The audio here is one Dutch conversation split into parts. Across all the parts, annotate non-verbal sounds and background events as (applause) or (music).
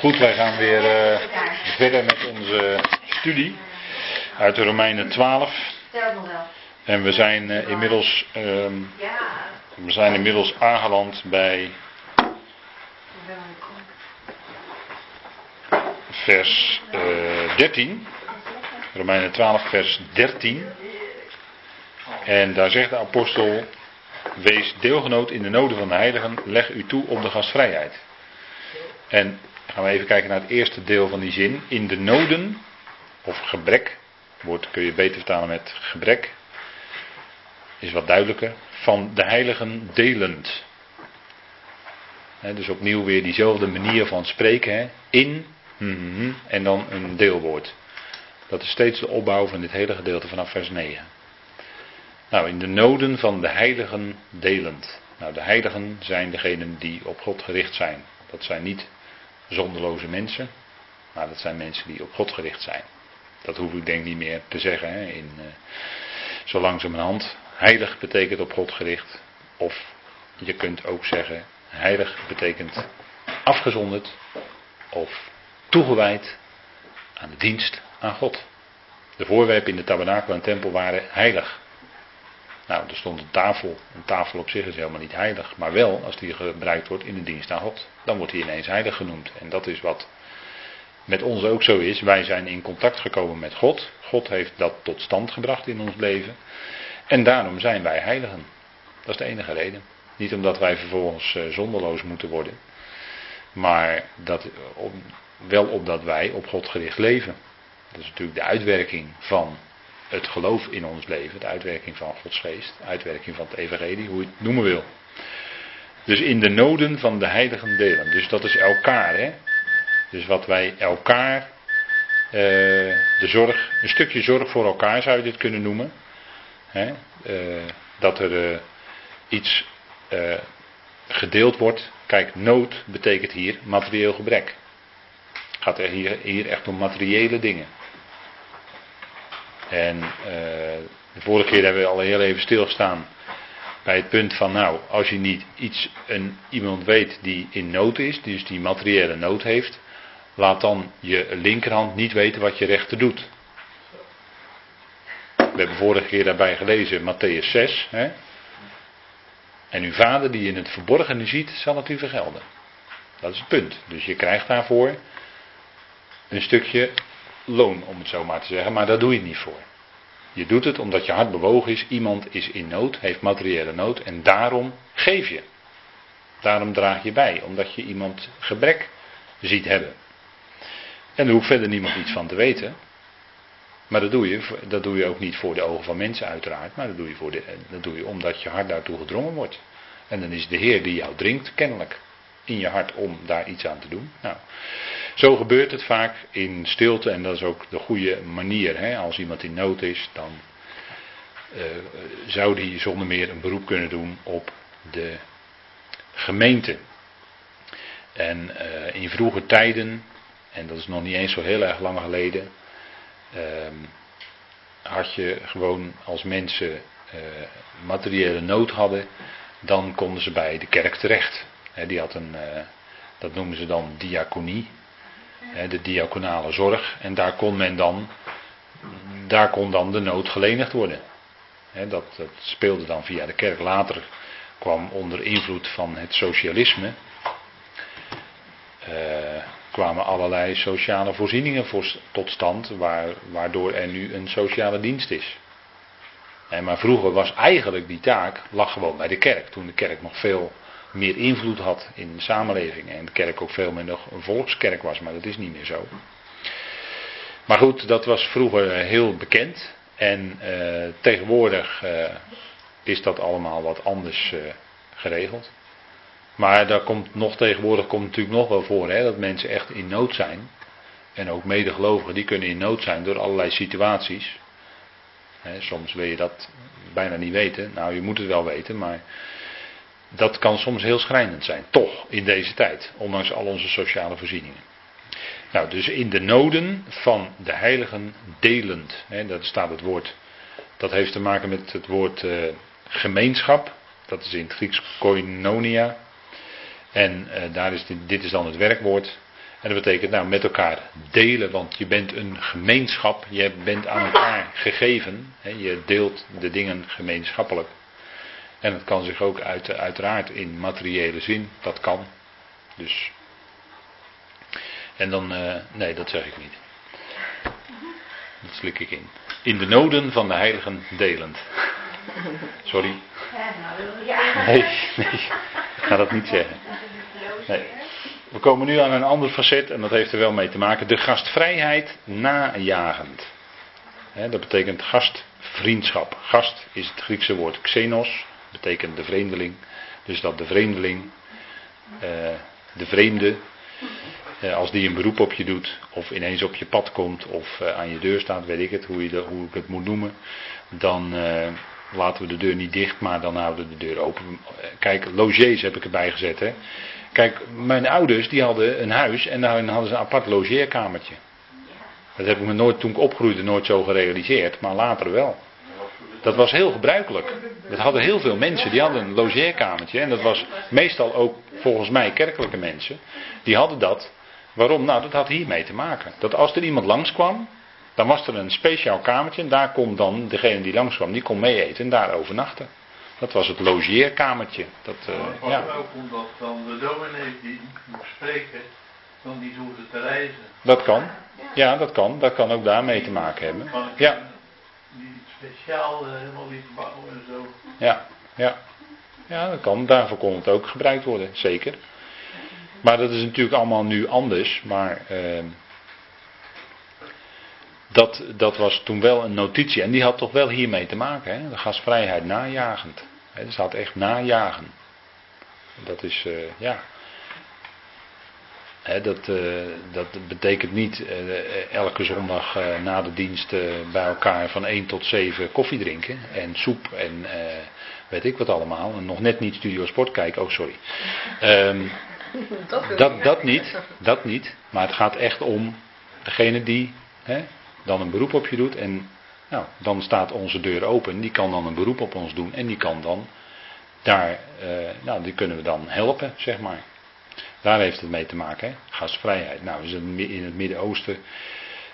Goed, wij gaan weer uh, verder met onze studie uit de Romeinen 12. En we zijn uh, inmiddels, uh, we zijn inmiddels aangeland bij vers 13. Romeinen 12, vers 13. En daar zegt de apostel: Wees deelgenoot in de noden van de heiligen, leg u toe op de gastvrijheid. En gaan we even kijken naar het eerste deel van die zin. In de noden, of gebrek, woord kun je beter vertalen met gebrek, is wat duidelijker, van de heiligen delend. dus opnieuw weer diezelfde manier van spreken. In, mm, en dan een deelwoord. Dat is steeds de opbouw van dit hele gedeelte vanaf vers 9. Nou, in de noden van de heiligen delend. Nou, de heiligen zijn degenen die op God gericht zijn. Dat zijn niet zonderloze mensen, maar dat zijn mensen die op God gericht zijn. Dat hoef ik denk niet meer te zeggen. Hè, in, uh, zo langzamerhand. Heilig betekent op God gericht. Of je kunt ook zeggen, heilig betekent afgezonderd of toegewijd aan de dienst aan God. De voorwerpen in de tabernakel en tempel waren heilig. Nou, er stond een tafel. Een tafel op zich is helemaal niet heilig. Maar wel als die gebruikt wordt in de dienst aan God. Dan wordt hij ineens heilig genoemd. En dat is wat met ons ook zo is. Wij zijn in contact gekomen met God. God heeft dat tot stand gebracht in ons leven. En daarom zijn wij heiligen. Dat is de enige reden. Niet omdat wij vervolgens uh, zonderloos moeten worden. Maar dat, wel opdat wij op God gericht leven. Dat is natuurlijk de uitwerking van het geloof in ons leven, de uitwerking van Gods geest, de uitwerking van het evangelie, hoe je het noemen wil. Dus in de noden van de heiligen delen. Dus dat is elkaar, hè. Dus wat wij elkaar, uh, de zorg, een stukje zorg voor elkaar zou je dit kunnen noemen. Hè? Uh, dat er uh, iets gedeeld wordt. Kijk, nood betekent hier materieel gebrek. Het gaat er hier, hier echt om materiële dingen. En uh, de vorige keer hebben we al heel even stilgestaan bij het punt van, nou, als je niet iets, een, iemand weet die in nood is, dus die materiële nood heeft, laat dan je linkerhand niet weten wat je rechter doet. We hebben vorige keer daarbij gelezen Matthäus 6. Hè? En uw vader die in het verborgene ziet, zal het u vergelden. Dat is het punt. Dus je krijgt daarvoor een stukje loon, om het zo maar te zeggen, maar daar doe je het niet voor. Je doet het omdat je hart bewogen is, iemand is in nood, heeft materiële nood en daarom geef je. Daarom draag je bij, omdat je iemand gebrek ziet hebben. En daar hoeft verder niemand iets van te weten. Maar dat doe, je, dat doe je ook niet voor de ogen van mensen uiteraard, maar dat doe je, voor de, dat doe je omdat je hart daartoe gedrongen wordt. En dan is de Heer die jou dringt, kennelijk, in je hart om daar iets aan te doen. Nou, zo gebeurt het vaak in stilte en dat is ook de goede manier. Hè? Als iemand in nood is, dan uh, zou die zonder meer een beroep kunnen doen op de gemeente. En uh, in vroege tijden, en dat is nog niet eens zo heel erg lang geleden, uh, had je gewoon als mensen uh, materiële nood hadden, dan konden ze bij de kerk terecht. Die had een, dat noemen ze dan diaconie de diaconale zorg. En daar kon men dan, daar kon dan de nood gelenigd worden. dat, dat speelde dan via de kerk. Later kwam onder invloed van het socialisme, eh, kwamen allerlei sociale voorzieningen voor, tot stand, waar, waardoor er nu een sociale dienst is. maar vroeger was eigenlijk die taak, lag gewoon bij de kerk, toen de kerk nog veel meer invloed had in de samenleving. En de kerk ook veel meer nog een volkskerk was, maar dat is niet meer zo. Maar goed, dat was vroeger eh, heel bekend. En uh, tegenwoordig uh, is dat allemaal wat anders geregeld. Maar daar komt nog tegenwoordig komt natuurlijk nog wel voor hè, dat mensen echt in nood zijn. En ook medegelovigen die kunnen in nood zijn door allerlei situaties. Hè, soms wil je dat bijna niet weten. Nou, je moet het wel weten, maar dat kan soms heel schrijnend zijn, toch in deze tijd, ondanks al onze sociale voorzieningen. Nou, dus in de noden van de heiligen delend, hè, dat staat het woord, dat heeft te maken met het woord uh, gemeenschap, dat is in het Grieks koinonia, en uh, daar is dit, dit is dan het werkwoord, En dat betekent nou met elkaar delen, want je bent een gemeenschap, je bent aan elkaar gegeven, hè, je deelt de dingen gemeenschappelijk. En het kan zich ook uit, uiteraard in materiële zin, dat kan. Dus. En dan, uh, nee, dat zeg ik niet. Dat slik ik in. In de noden van de heiligen delend. Sorry. Nee, nee, ik ga dat niet zeggen. Nee. We komen nu aan een ander facet en dat heeft er wel mee te maken. De gastvrijheid najagend. dat betekent gastvriendschap. Gast is het Griekse woord xenos, betekent de vreemdeling. Dus dat de vreemdeling, eh, de vreemde, eh, als die een beroep op je doet, of ineens op je pad komt, of eh, aan je deur staat, weet ik het, hoe, je hoe ik het moet noemen, dan laten we de deur niet dicht, maar dan houden we de deur open. Kijk, logies heb ik erbij gezet. Hè. Kijk, mijn ouders die hadden een huis en daarin hadden ze een apart logeerkamertje. Dat heb ik me nooit, toen ik opgroeide, nooit zo gerealiseerd, maar later wel. Dat was heel gebruikelijk. Dat hadden heel veel mensen, die hadden een logeerkamertje. En dat was meestal ook volgens mij kerkelijke mensen. Die hadden dat. Waarom? Nou, dat had hiermee te maken. Dat als er iemand langskwam, dan was er een speciaal kamertje. En daar kon dan degene die langskwam, die kon mee eten en daar overnachten. Dat was het logeerkamertje. Dat, uh, ja. ook omdat dan de dominee die moest spreken, dan hoefde te reizen. Dat kan. Ja, dat kan. Dat kan ook daarmee te maken hebben. Ja. Speciaal uh, helemaal niet bouwen en zo. Ja, ja. Ja, dat kan. Daarvoor kon het ook gebruikt worden, zeker. Maar dat is natuurlijk allemaal nu anders. Maar uh, dat, dat was toen wel een notitie. En die had toch wel hiermee te maken. Hè? De gasvrijheid najagend. Er staat echt najagen. Dat is, uh, ja. Dat, uh, dat betekent niet uh, elke zondag na de dienst bij elkaar van 1 tot 7 koffie drinken. En soep en weet ik wat allemaal. En nog net niet Studio Sport kijken. Oh, sorry. Um, (laughs) dat, dat niet. Dat niet. Maar het gaat echt om degene die dan een beroep op je doet. En nou, dan staat onze deur open. Die kan dan een beroep op ons doen. En die kan dan daar, nou, die kunnen we dan helpen, zeg maar. Daar heeft het mee te maken, hè? gastvrijheid. Nou, in het Midden-Oosten.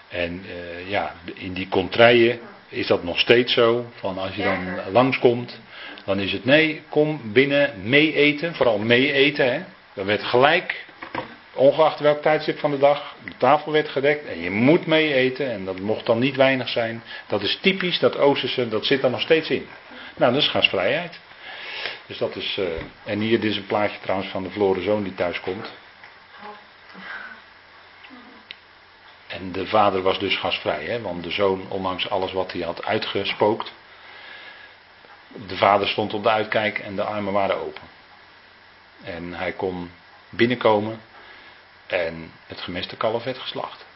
En uh, ja, in die contraien is dat nog steeds zo. Van als je dan langskomt, dan is het nee, kom binnen, mee eten. Vooral mee eten, hè. Dan werd gelijk Ongeacht welk tijdstip van de dag, de tafel werd gedekt en je moet mee eten en dat mocht dan niet weinig zijn. Dat is typisch, dat Oosterse, dat zit er nog steeds in. Nou, dat is gasvrijheid. Dus dat is, uh, en hier dit is een plaatje trouwens van de verloren zoon die thuis komt. En de vader was dus gasvrij, hè, want de zoon, ondanks alles wat hij had uitgespookt, de vader stond op de uitkijk en de armen waren open. En hij kon binnenkomen en het gemeste kalf werd geslacht.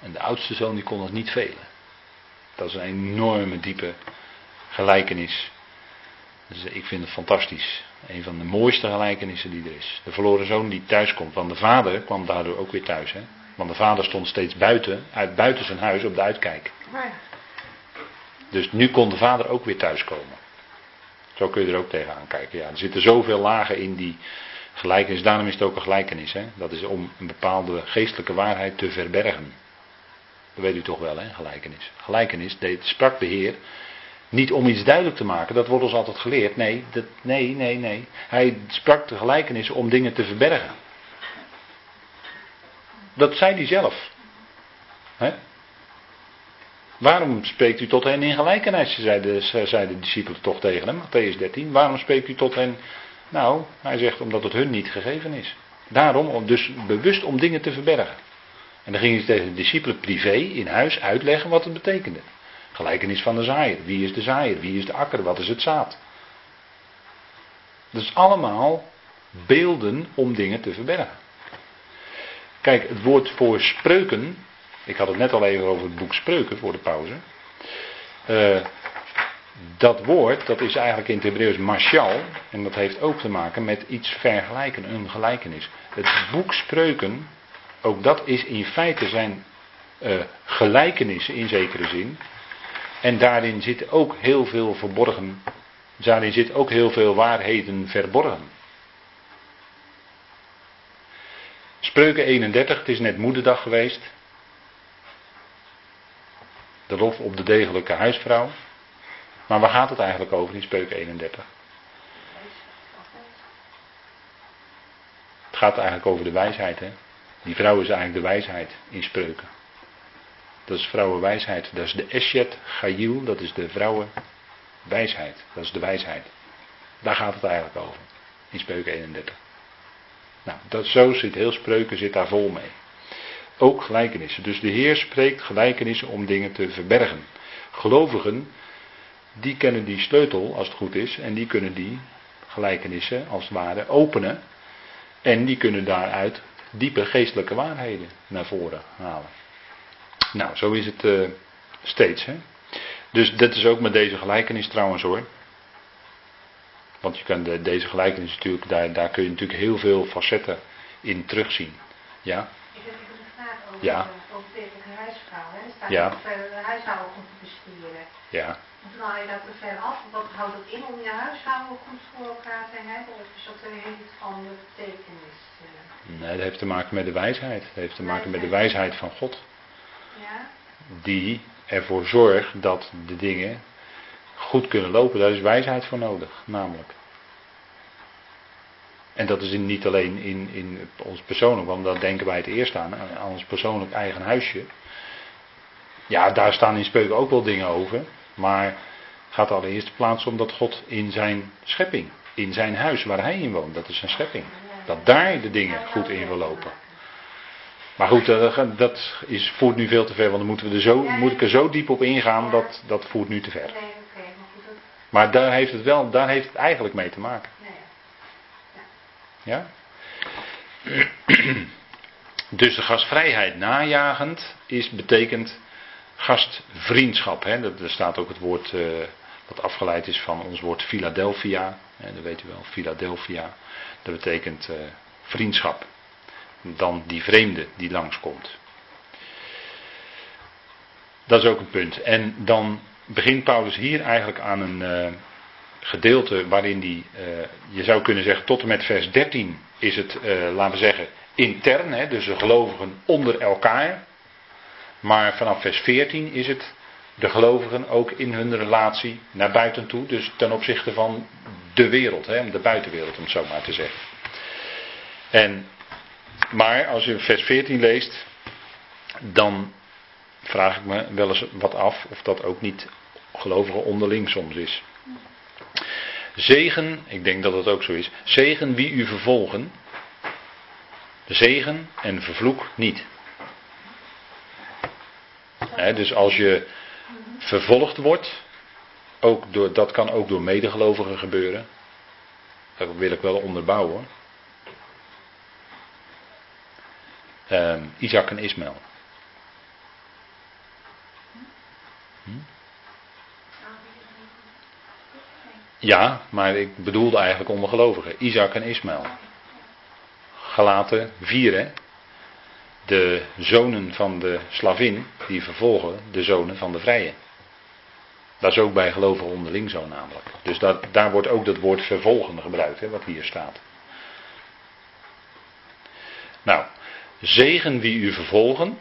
En de oudste zoon die kon het niet velen. Dat is een enorme diepe gelijkenis. Dus ik vind het fantastisch. Een van de mooiste gelijkenissen die er is. De verloren zoon die thuis komt. Want de vader kwam daardoor ook weer thuis. Hè? Want de vader stond steeds buiten, uit buiten zijn huis op de uitkijk. Dus nu kon de vader ook weer thuiskomen. Zo kun je er ook tegenaan kijken. Ja, er zitten zoveel lagen in die Gelijkenis, daarom is het ook een gelijkenis. Hè? Dat is om een bepaalde geestelijke waarheid te verbergen. Dat weet u toch wel, hè? Gelijkenis. Gelijkenis deed, sprak de Heer niet om iets duidelijk te maken, dat wordt ons altijd geleerd. Nee, dat, nee, nee, nee. Hij sprak de gelijkenis om dingen te verbergen. Dat zei hij zelf. Waarom spreekt u tot hen in gelijkenis? Zeiden zei de discipelen toch tegen hem, Matthäus 13. Waarom spreekt u tot hen nou, hij zegt omdat het hun niet gegeven is. Daarom, dus bewust om dingen te verbergen. En dan ging hij tegen de discipelen privé in huis uitleggen wat het betekende. Gelijkenis van de zaaier. Wie is de zaaier? Wie is de akker? Wat is het zaad? Dus allemaal beelden om dingen te verbergen. Kijk, het woord voor spreuken. Ik had het net al even over het boek Spreuken voor de pauze. Uh, dat woord, dat is eigenlijk in het Hebreeuws mashal. En dat heeft ook te maken met iets vergelijken, een gelijkenis. Het boek Spreuken, ook dat is in feite zijn uh, gelijkenissen in zekere zin. En daarin zit ook heel veel verborgen. Daarin zit ook heel veel waarheden verborgen. Spreuken 31, het is net moederdag geweest. De lof op de degelijke huisvrouw. Maar waar gaat het eigenlijk over in Spreuken 31? Het gaat eigenlijk over de wijsheid. Hè? Die vrouw is eigenlijk de wijsheid in spreuken. Dat is vrouwenwijsheid. Dat is de Eshet Gayil, dat is de vrouwenwijsheid. Dat is de wijsheid. Daar gaat het eigenlijk over. In spreuken 31. Nou, dat, zo zit heel spreuken zit daar vol mee. Ook gelijkenissen. Dus de Heer spreekt gelijkenissen om dingen te verbergen. Gelovigen, die kennen die sleutel als het goed is. En die kunnen die gelijkenissen als het ware openen. En die kunnen daaruit diepe geestelijke waarheden naar voren halen. Nou, zo is het uh, steeds. Hè? Dus dat is ook met deze gelijkenis trouwens hoor. Want je kan de, deze gelijkenis natuurlijk, daar, daar kun je natuurlijk heel veel facetten in terugzien. Ja? Ik heb een vraag over, Ja. over de huisvrouw. Hè. Er staat Ja. dat de huishouden goed te besturen. Ja. En toen haal je dat te ver af. Wat houdt het in om je huishouden goed voor elkaar te hebben? Of is dat er iets van de betekenis? eh? Nee, dat heeft te maken met de wijsheid. Dat heeft te maken met de wijsheid van God. Die ervoor zorgt dat de dingen goed kunnen lopen. Daar is wijsheid voor nodig, namelijk. En dat is niet alleen in, in ons persoonlijk, want daar denken wij het eerst aan, aan ons persoonlijk eigen huisje. Ja, daar staan in spreuken ook wel dingen over. Maar het gaat allereerst plaats om dat God in zijn schepping, in zijn huis waar hij in woont, dat is zijn schepping. Dat daar de dingen goed in wil lopen. Maar goed, eh, dat is, voert nu veel te ver, want dan moeten we er zo, moet ik er zo diep op ingaan, dat, dat voert nu te ver. Maar daar heeft het wel, daar heeft het eigenlijk mee te maken. Ja? (clears throat) Dus de gastvrijheid najagend is, betekent gastvriendschap. Hè? Er staat ook het woord eh, wat afgeleid is van ons woord Philadelphia. Hè, dat weet u wel, Philadelphia. Dat betekent eh, vriendschap. Dan die vreemde die langskomt. Dat is ook een punt. En dan begint Paulus hier eigenlijk aan een eh, gedeelte waarin die, eh, je zou kunnen zeggen, tot en met vers 13 is het, eh, laten we zeggen, intern, hè, dus de gelovigen onder elkaar. Maar vanaf vers 14 is het de gelovigen ook in hun relatie naar buiten toe, dus ten opzichte van de wereld, hè, de buitenwereld om het zo maar te zeggen. En, maar als je vers 14 leest, dan vraag ik me wel eens wat af of dat ook niet gelovigen onderling soms is. Zegen, ik denk dat het ook zo is. Zegen wie u vervolgen. Zegen en vervloek niet. Dus als je vervolgd wordt, ook door, dat kan ook door medegelovigen gebeuren. Dat wil ik wel onderbouwen. Ehm, Isaac en Ismaël. Ja, maar ik bedoelde eigenlijk ondergelovigen. Isaac en Ismaël. Galaten 4, hè. De zonen van de slavin, die vervolgen de zonen van de vrije. Dat is ook bij gelovigen onderling zo namelijk. Dus dat, daar wordt ook dat woord vervolgen gebruikt, hè, wat hier staat. Nou, zegen wie u vervolgen.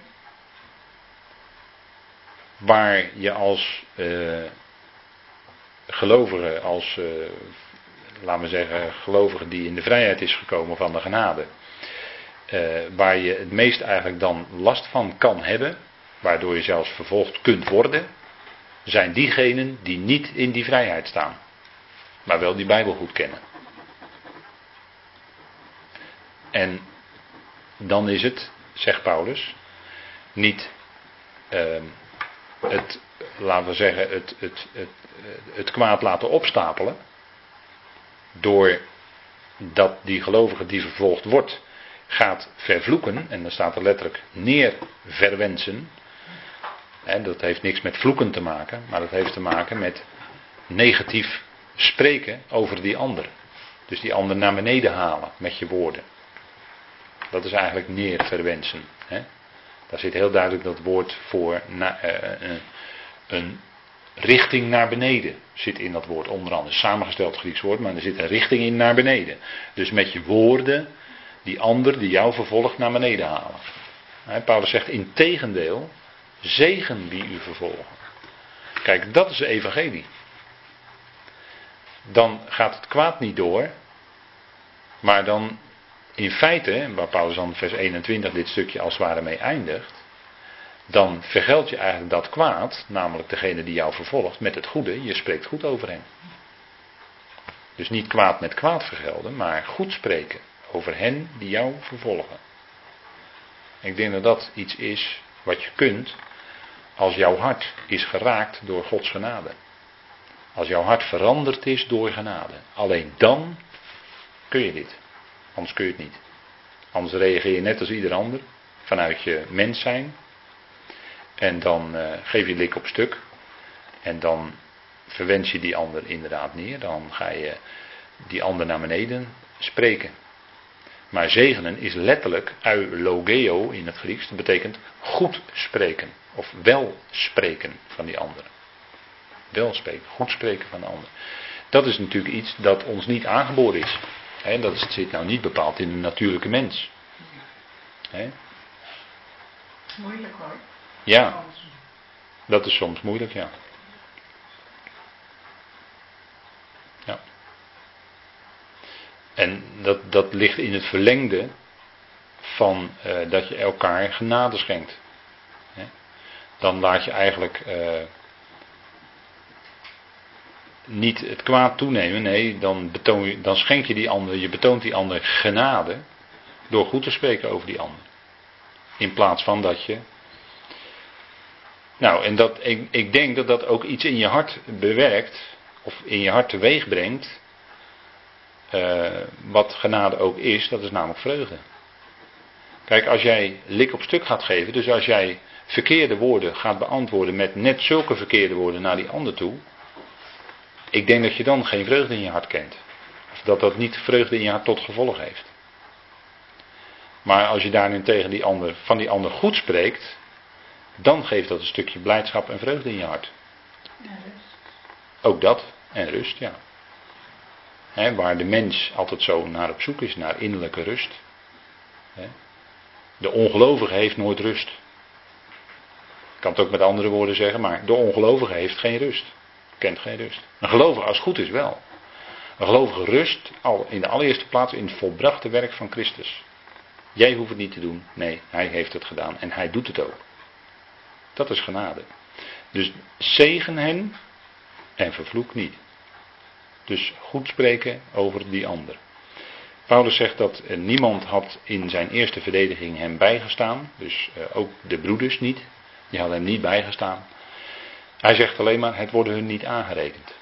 Waar je als eh, gelovige, als, eh, laten we zeggen, gelovige die in de vrijheid is gekomen van de genade. eh, waar je het meest eigenlijk dan last van kan hebben, waardoor je zelfs vervolgd kunt worden, zijn diegenen die niet in die vrijheid staan, maar wel die Bijbel goed kennen. En dan is het, zegt Paulus, niet ehm, het, laten we zeggen, het, het, het, het kwaad laten opstapelen. Door dat die gelovige die vervolgd wordt, gaat vervloeken. En dan staat er letterlijk neer verwensen. En dat heeft niks met vloeken te maken, maar dat heeft te maken met negatief spreken over die ander. Dus die ander naar beneden halen met je woorden. Dat is eigenlijk neer verwensen. Hè? Daar zit heel duidelijk dat woord voor eh, eh, een richting naar beneden. Zit in dat woord onder andere samengesteld Grieks woord, maar er zit een richting in naar beneden. Dus met je woorden die ander die jou vervolgt naar beneden halen. Hè, Paulus zegt in tegendeel, zegen die u vervolgen. Kijk, dat is de evangelie. Dan gaat het kwaad niet door, maar dan in feite, waar Paulus dan vers 21 dit stukje als het ware mee eindigt, dan vergeld je eigenlijk dat kwaad, namelijk degene die jou vervolgt, met het goede. Je spreekt goed over hen. Dus niet kwaad met kwaad vergelden, maar goed spreken over hen die jou vervolgen. Ik denk dat dat iets is wat je kunt als jouw hart is geraakt door Gods genade. Als jouw hart veranderd is door genade. Alleen dan kun je dit. Anders kun je het niet. Anders reageer je net als ieder ander. Vanuit je mens zijn. En dan uh, geef je lik op stuk. En dan verwens je die ander inderdaad neer. Dan ga je die ander naar beneden spreken. Maar zegenen is letterlijk eulogeo in het Grieks. Dat betekent goed spreken. Of wel spreken van die ander. Wel spreken, goed spreken van de ander. Dat is natuurlijk iets dat ons niet aangeboren is. He, dat zit nou niet bepaald in de natuurlijke mens. He. Moeilijk hoor. Ja, dat is soms moeilijk, ja. Ja. En dat, dat ligt in het verlengde van uh, dat je elkaar genade schenkt. He. Dan laat je eigenlijk uh, niet het kwaad toenemen, nee, dan, betoon je, dan schenk je die ander, je betoont die ander genade door goed te spreken over die ander. In plaats van dat je. Nou, en dat, ik, ik denk dat dat ook iets in je hart bewerkt, of in je hart teweeg brengt, uh, wat genade ook is, dat is namelijk vreugde. Kijk, als jij lik op stuk gaat geven, dus als jij verkeerde woorden gaat beantwoorden met net zulke verkeerde woorden naar die ander toe, ik denk dat je dan geen vreugde in je hart kent. Of dat dat niet vreugde in je hart tot gevolg heeft. Maar als je daarin tegen die ander, van die ander goed spreekt, dan geeft dat een stukje blijdschap en vreugde in je hart. Ook dat, en rust, ja. waar de mens altijd zo naar op zoek is, naar innerlijke rust. De ongelovige heeft nooit rust. Ik kan het ook met andere woorden zeggen, maar de ongelovige heeft geen rust kent geen rust. Een gelovige, als het goed is, wel. Een gelovige rust al in de allereerste plaats in het volbrachte werk van Christus. Jij hoeft het niet te doen. Nee, hij heeft het gedaan en hij doet het ook. Dat is genade. Dus zegen hen en vervloek niet. Dus goed spreken over die ander. Paulus zegt dat niemand had in zijn eerste verdediging hem bijgestaan. Dus eh, ook de broeders niet. Die hadden hem niet bijgestaan. Hij zegt alleen maar, het worden hun niet aangerekend.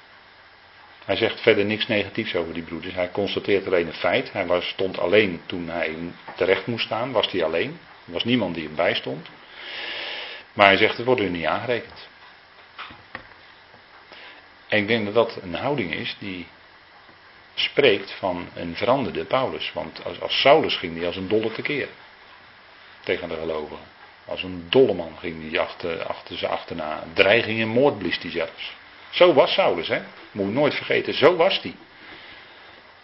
Hij zegt verder niks negatiefs over die broeders. Hij constateert alleen een feit. Hij was, stond alleen toen hij terecht moest staan. Was hij alleen. Er was niemand die hem bijstond. Maar hij zegt, het wordt hun niet aangerekend. En ik denk dat dat een houding is die spreekt van een veranderde Paulus. Want als, als Saulus ging hij als een dolle tekeer tegen de gelovigen. Als een dolle man ging hij achter, achter ze achterna. Dreiging en moord blies hij zelfs. Zo was Saulus, hè? Moet nooit vergeten, zo was hij.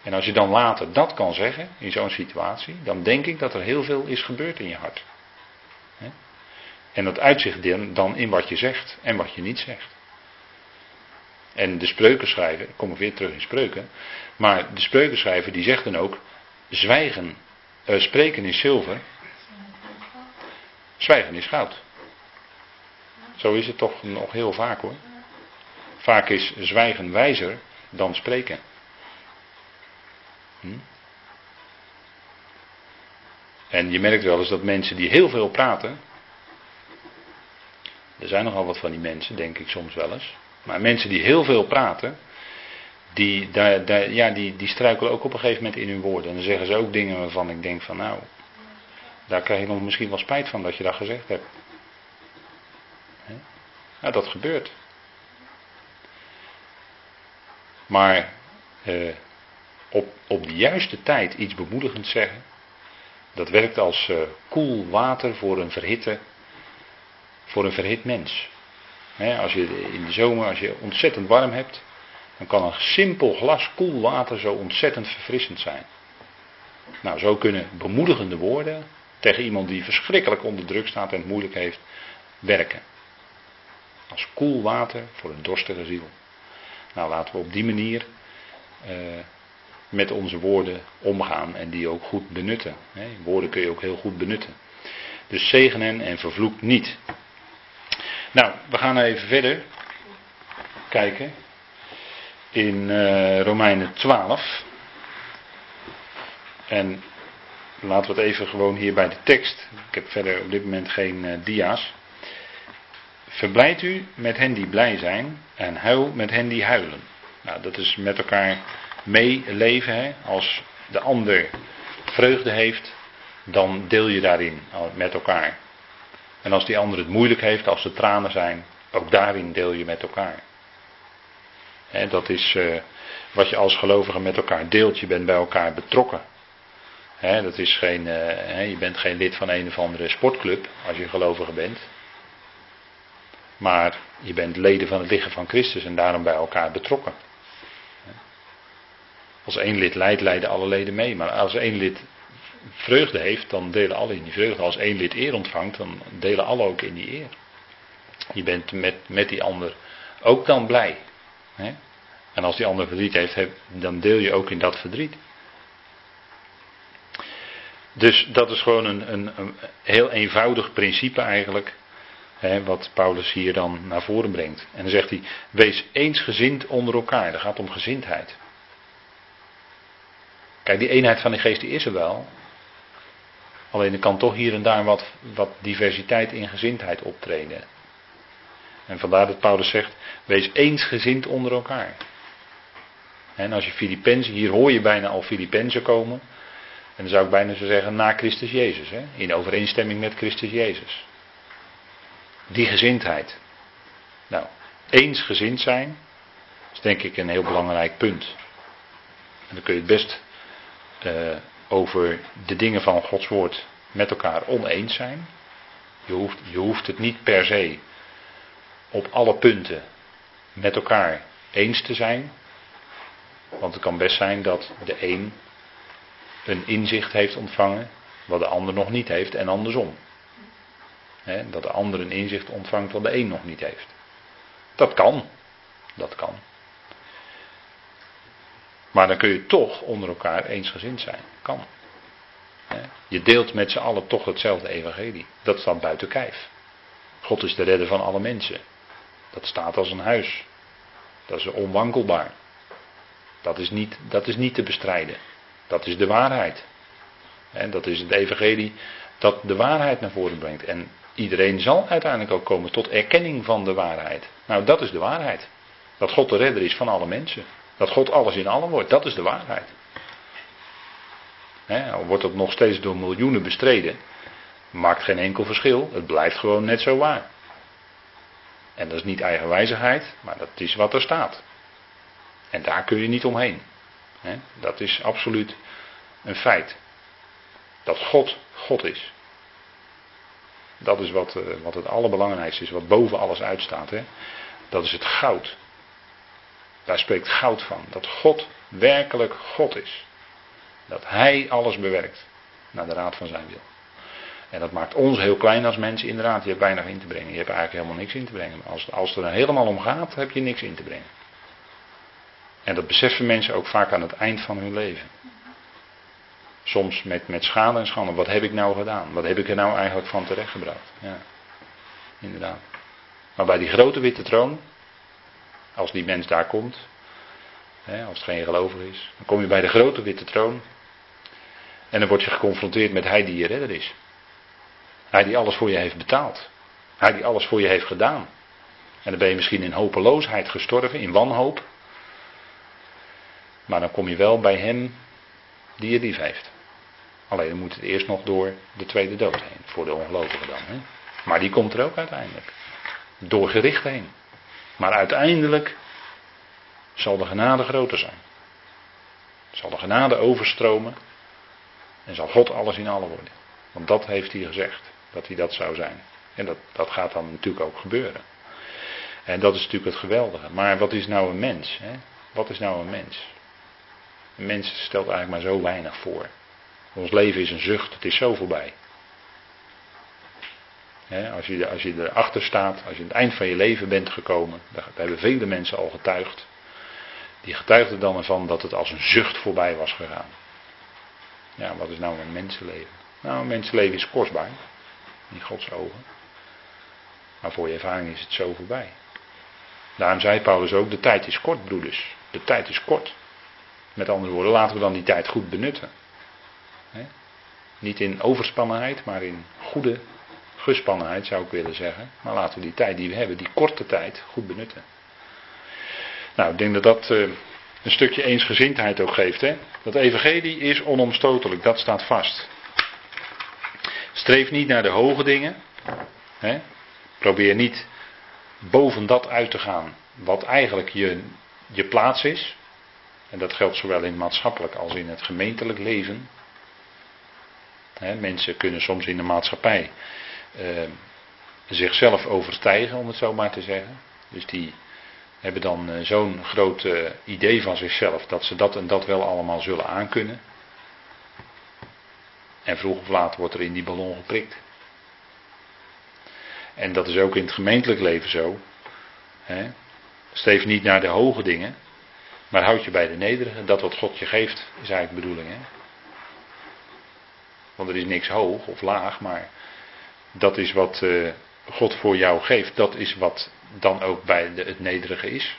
En als je dan later dat kan zeggen, in zo'n situatie, dan denk ik dat er heel veel is gebeurd in je hart. En dat uitzicht dan in wat je zegt en wat je niet zegt. En de spreukenschrijver, ik kom weer terug in spreuken, maar de spreukenschrijver die zegt dan ook, zwijgen, uh, spreken is zilver Zwijgen is goud. Zo is het toch nog heel vaak hoor. Vaak is zwijgen wijzer dan spreken. Hm? En je merkt wel eens dat mensen die heel veel praten. Er zijn nogal wat van die mensen, denk ik soms wel eens. Maar mensen die heel veel praten. Die, daar, ja, die, die struikelen ook op een gegeven moment in hun woorden. En dan zeggen ze ook dingen waarvan ik denk van nou. Daar krijg je misschien wel spijt van dat je dat gezegd hebt. Nou, dat gebeurt. Maar eh, op, op de juiste tijd iets bemoedigends zeggen, dat werkt als uh, koel water voor een verhitte, voor een verhit mens. als je in de zomer, als je ontzettend warm hebt, dan kan een simpel glas koel water zo ontzettend verfrissend zijn. Nou, zo kunnen bemoedigende woorden tegen iemand die verschrikkelijk onder druk staat en het moeilijk heeft, werken. Als koel water voor een dorstige ziel. Nou, laten we op die manier eh, met onze woorden omgaan en die ook goed benutten. Hè. Woorden kun je ook heel goed benutten. Dus zegen hen en vervloek niet. Nou, we gaan even verder kijken in uh, Romeinen 12. En laten we het even gewoon hier bij de tekst. Ik heb verder op dit moment geen uh, dia's. Verblijd u met hen die blij zijn en huil met hen die huilen. Nou, dat is met elkaar meeleven. Als de ander vreugde heeft, dan deel je daarin met elkaar. En als die ander het moeilijk heeft, als er tranen zijn, ook daarin deel je met elkaar. dat is uh, wat je als gelovige met elkaar deelt. Je bent bij elkaar betrokken. Dat is geen, uh, je bent geen lid van een of andere sportclub als je gelovige bent. Maar je bent leden van het lichaam van Christus en daarom bij elkaar betrokken. Als één lid leidt, leiden alle leden mee. Maar als één lid vreugde heeft, dan delen alle in die vreugde. Als één lid eer ontvangt, dan delen alle ook in die eer. Je bent met, met die ander ook dan blij. En als die ander verdriet heeft, dan deel je ook in dat verdriet. Dus dat is gewoon een, een, een heel eenvoudig principe eigenlijk. Hè, wat Paulus hier dan naar voren brengt. En dan zegt hij: Wees eensgezind onder elkaar. Dat gaat om gezindheid. Kijk, die eenheid van de geest die is er wel. Alleen er kan toch hier en daar wat, wat diversiteit in gezindheid optreden. En vandaar dat Paulus zegt, wees eensgezind onder elkaar. En als je Filippenzen, hier hoor je bijna al Filippenzen komen. En dan zou ik bijna zo zeggen, na Christus Jezus. Hè? In overeenstemming met Christus Jezus. Die gezindheid. Nou, eensgezind zijn, is denk ik een heel belangrijk punt. En dan kun je het best uh, over de dingen van Gods woord met elkaar oneens zijn. Je hoeft, je hoeft het niet per se op alle punten met elkaar eens te zijn. Want het kan best zijn dat de een een inzicht heeft ontvangen wat de ander nog niet heeft en andersom. dat de ander een inzicht ontvangt wat de een nog niet heeft. Dat kan. Dat kan. Maar dan kun je toch onder elkaar eensgezind zijn. Kan. Je deelt met z'n allen toch hetzelfde evangelie. Dat staat buiten kijf. God is de redder van alle mensen. Dat staat als een huis. Dat is onwankelbaar. Dat is niet, dat is niet te bestrijden. Dat is de waarheid. En dat is het evangelie dat de waarheid naar voren brengt. En iedereen zal uiteindelijk ook komen tot erkenning van de waarheid. Nou, dat is de waarheid. Dat God de redder is van alle mensen. Dat God alles in allen wordt, dat is de waarheid. He, al wordt dat nog steeds door miljoenen bestreden, maakt geen enkel verschil. Het blijft gewoon net zo waar. En dat is niet eigenwijzigheid, maar dat is wat er staat. En daar kun je niet omheen. Dat is absoluut een feit. Dat God God is. Dat is wat, eh, wat het allerbelangrijkste is, wat boven alles uitstaat. Dat is het goud. Daar spreekt goud van. Dat God werkelijk God is. Dat Hij alles bewerkt. Naar de raad van zijn wil. En dat maakt ons heel klein als mensen inderdaad. Je hebt weinig in te brengen. Je hebt eigenlijk helemaal niks in te brengen. Als, als het er helemaal om gaat, heb je niks in te brengen. En dat beseffen mensen ook vaak aan het eind van hun leven. Soms met, met schade en schande. Wat heb ik nou gedaan? Wat heb ik er nou eigenlijk van terechtgebracht? Ja, inderdaad. Maar bij die grote witte troon, als die mens daar komt, hè, als het geen gelovig is, dan kom je bij de grote witte troon. En dan word je geconfronteerd met hij die je redder is. Hij die alles voor je heeft betaald. Hij die alles voor je heeft gedaan. En dan ben je misschien in hopeloosheid gestorven, in wanhoop. Maar dan kom je wel bij hem die je lief heeft. Alleen dan moet het eerst nog door de tweede dood heen. Voor de ongelovigen dan. Hè? Maar die komt er ook uiteindelijk. Door gericht heen. Maar uiteindelijk zal de genade groter zijn. Zal de genade overstromen. En zal God alles in allen worden. Want dat heeft hij gezegd. Dat hij dat zou zijn. En dat, dat gaat dan natuurlijk ook gebeuren. En dat is natuurlijk het geweldige. Maar wat is nou een mens? Hè? Wat is nou een mens? Een mens stelt eigenlijk maar zo weinig voor. Ons leven is een zucht, het is zo voorbij. als, je, als je erachter staat, als je aan het eind van je leven bent gekomen, daar hebben vele mensen al getuigd. Die getuigden dan ervan dat het als een zucht voorbij was gegaan. Ja, wat is nou een mensenleven? Nou, een mensenleven is kostbaar. In Gods ogen. Maar voor je ervaring is het zo voorbij. Daarom zei Paulus ook, de tijd is kort, broeders. De tijd is kort. Met andere woorden, laten we dan die tijd goed benutten. Niet in overspannenheid, maar in goede gespannenheid zou ik willen zeggen. Maar laten we die tijd die we hebben, die korte tijd, goed benutten. Nou, ik denk dat dat uh, een stukje eensgezindheid ook geeft. Hè? Dat evangelie is onomstotelijk, dat staat vast. Streef niet naar de hoge dingen. Hè? Probeer niet boven dat uit te gaan wat eigenlijk je, je plaats is. En dat geldt zowel in maatschappelijk als in het gemeentelijk leven. mensen kunnen soms in de maatschappij eh, zichzelf overstijgen, om het zo maar te zeggen. Dus die hebben dan eh, zo'n groot eh, idee van zichzelf dat ze dat en dat wel allemaal zullen aankunnen. En vroeg of laat wordt er in die ballon geprikt. En dat is ook in het gemeentelijk leven zo. Hè? Streef niet naar de hoge dingen, maar houd je bij de nederige. Dat wat God je geeft, is eigenlijk de bedoeling. Hè? Want er is niks hoog of laag, maar dat is wat uh, God voor jou geeft. Dat is wat dan ook bij de, het nederige is.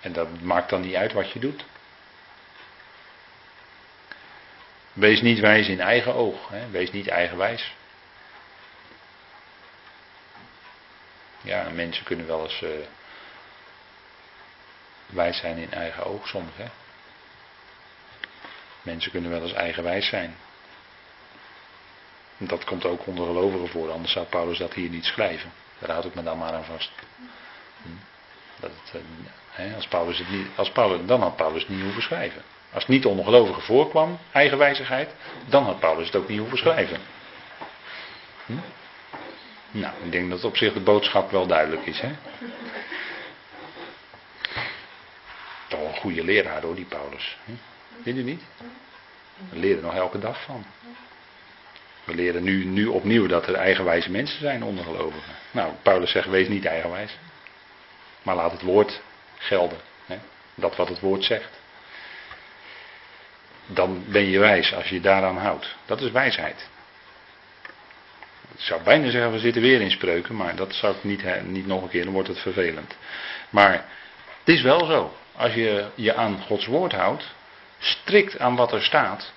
En dat maakt dan niet uit wat je doet. Wees niet wijs in eigen oog. Hè? Wees niet eigenwijs. Ja, mensen kunnen wel eens uh, wijs zijn in eigen oog soms. Mensen kunnen wel eens eigenwijs zijn. Dat komt ook onder gelovigen voor, anders zou Paulus dat hier niet schrijven. Daar houd ik me dan maar aan vast. Hm. Dat eh, hè, als Paulus het niet, als Paulus, dan had Paulus het niet hoeven schrijven. Als het niet onder gelovigen voorkwam, eigenwijzigheid, dan had Paulus het ook niet hoeven schrijven. Hm? Nou, ik denk dat op zich de boodschap wel duidelijk is. Hè? Toch een goede leraar hoor, die Paulus. Vind je niet? We leren nog elke dag van. We leren nu, nu opnieuw dat er eigenwijze mensen zijn onder gelovigen. Nou, Paulus zegt, wees niet eigenwijs. Maar laat het woord gelden. Hè? Dat wat het woord zegt. Dan ben je wijs als je daaraan houdt. Dat is wijsheid. Ik zou bijna zeggen, we zitten weer in spreuken, maar dat zou ik niet, niet nog een keer, dan wordt het vervelend. Maar het is wel zo. Als je je aan Gods woord houdt, strikt aan wat er staat,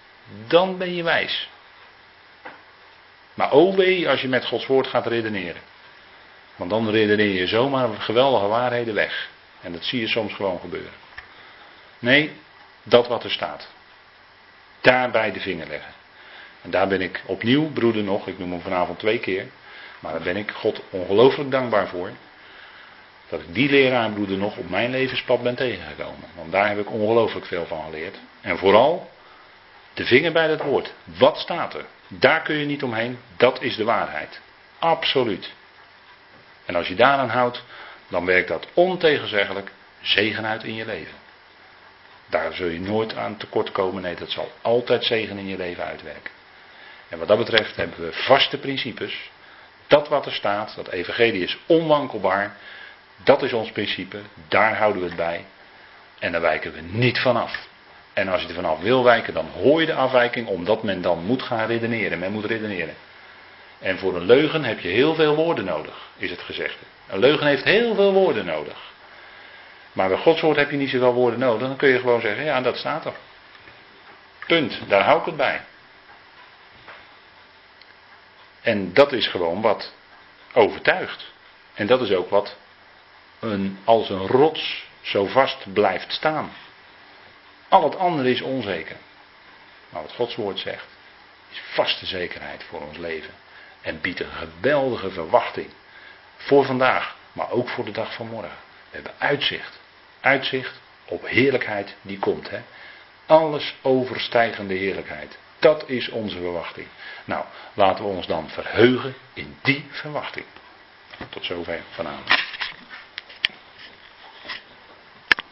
dan ben je wijs. Maar oh wee als je met Gods woord gaat redeneren. Want dan redeneer je zomaar geweldige waarheden weg. En dat zie je soms gewoon gebeuren. Nee, dat wat er staat. Daarbij de vinger leggen. En daar ben ik opnieuw, broeder nog, ik noem hem vanavond twee keer. Maar daar ben ik God ongelooflijk dankbaar voor. Dat ik die leraar, broeder nog, op mijn levenspad ben tegengekomen. Want daar heb ik ongelooflijk veel van geleerd. En vooral de vinger bij het woord. Wat staat er? Daar kun je niet omheen. Dat is de waarheid. Absoluut. En als je daaraan houdt, dan werkt dat ontegenzeggelijk zegen uit in je leven. Daar zul je nooit aan tekort komen. Nee, dat zal altijd zegen in je leven uitwerken. En wat dat betreft hebben we vaste principes. Dat wat er staat, dat evangelie is onwankelbaar. Dat is ons principe. Daar houden we het bij. En daar wijken we niet vanaf. En als je er vanaf wil wijken, dan hoor je de afwijking, omdat men dan moet gaan redeneren. Men moet redeneren. En voor een leugen heb je heel veel woorden nodig, is het gezegd. Een leugen heeft heel veel woorden nodig. Maar bij Gods woord heb je niet zoveel woorden nodig. Dan kun je gewoon zeggen, ja, dat staat er. Punt, daar hou ik het bij. En dat is gewoon wat overtuigt. En dat is ook wat als een rots zo vast blijft staan. Al het andere is onzeker. Maar wat Gods woord zegt, is vaste zekerheid voor ons leven. En biedt een geweldige verwachting. Voor vandaag, maar ook voor de dag van morgen. We hebben uitzicht. Uitzicht op heerlijkheid die komt. Hè? Alles overstijgende heerlijkheid. Dat is onze verwachting. Nou, laten we ons dan verheugen in die verwachting. Tot zover vanavond.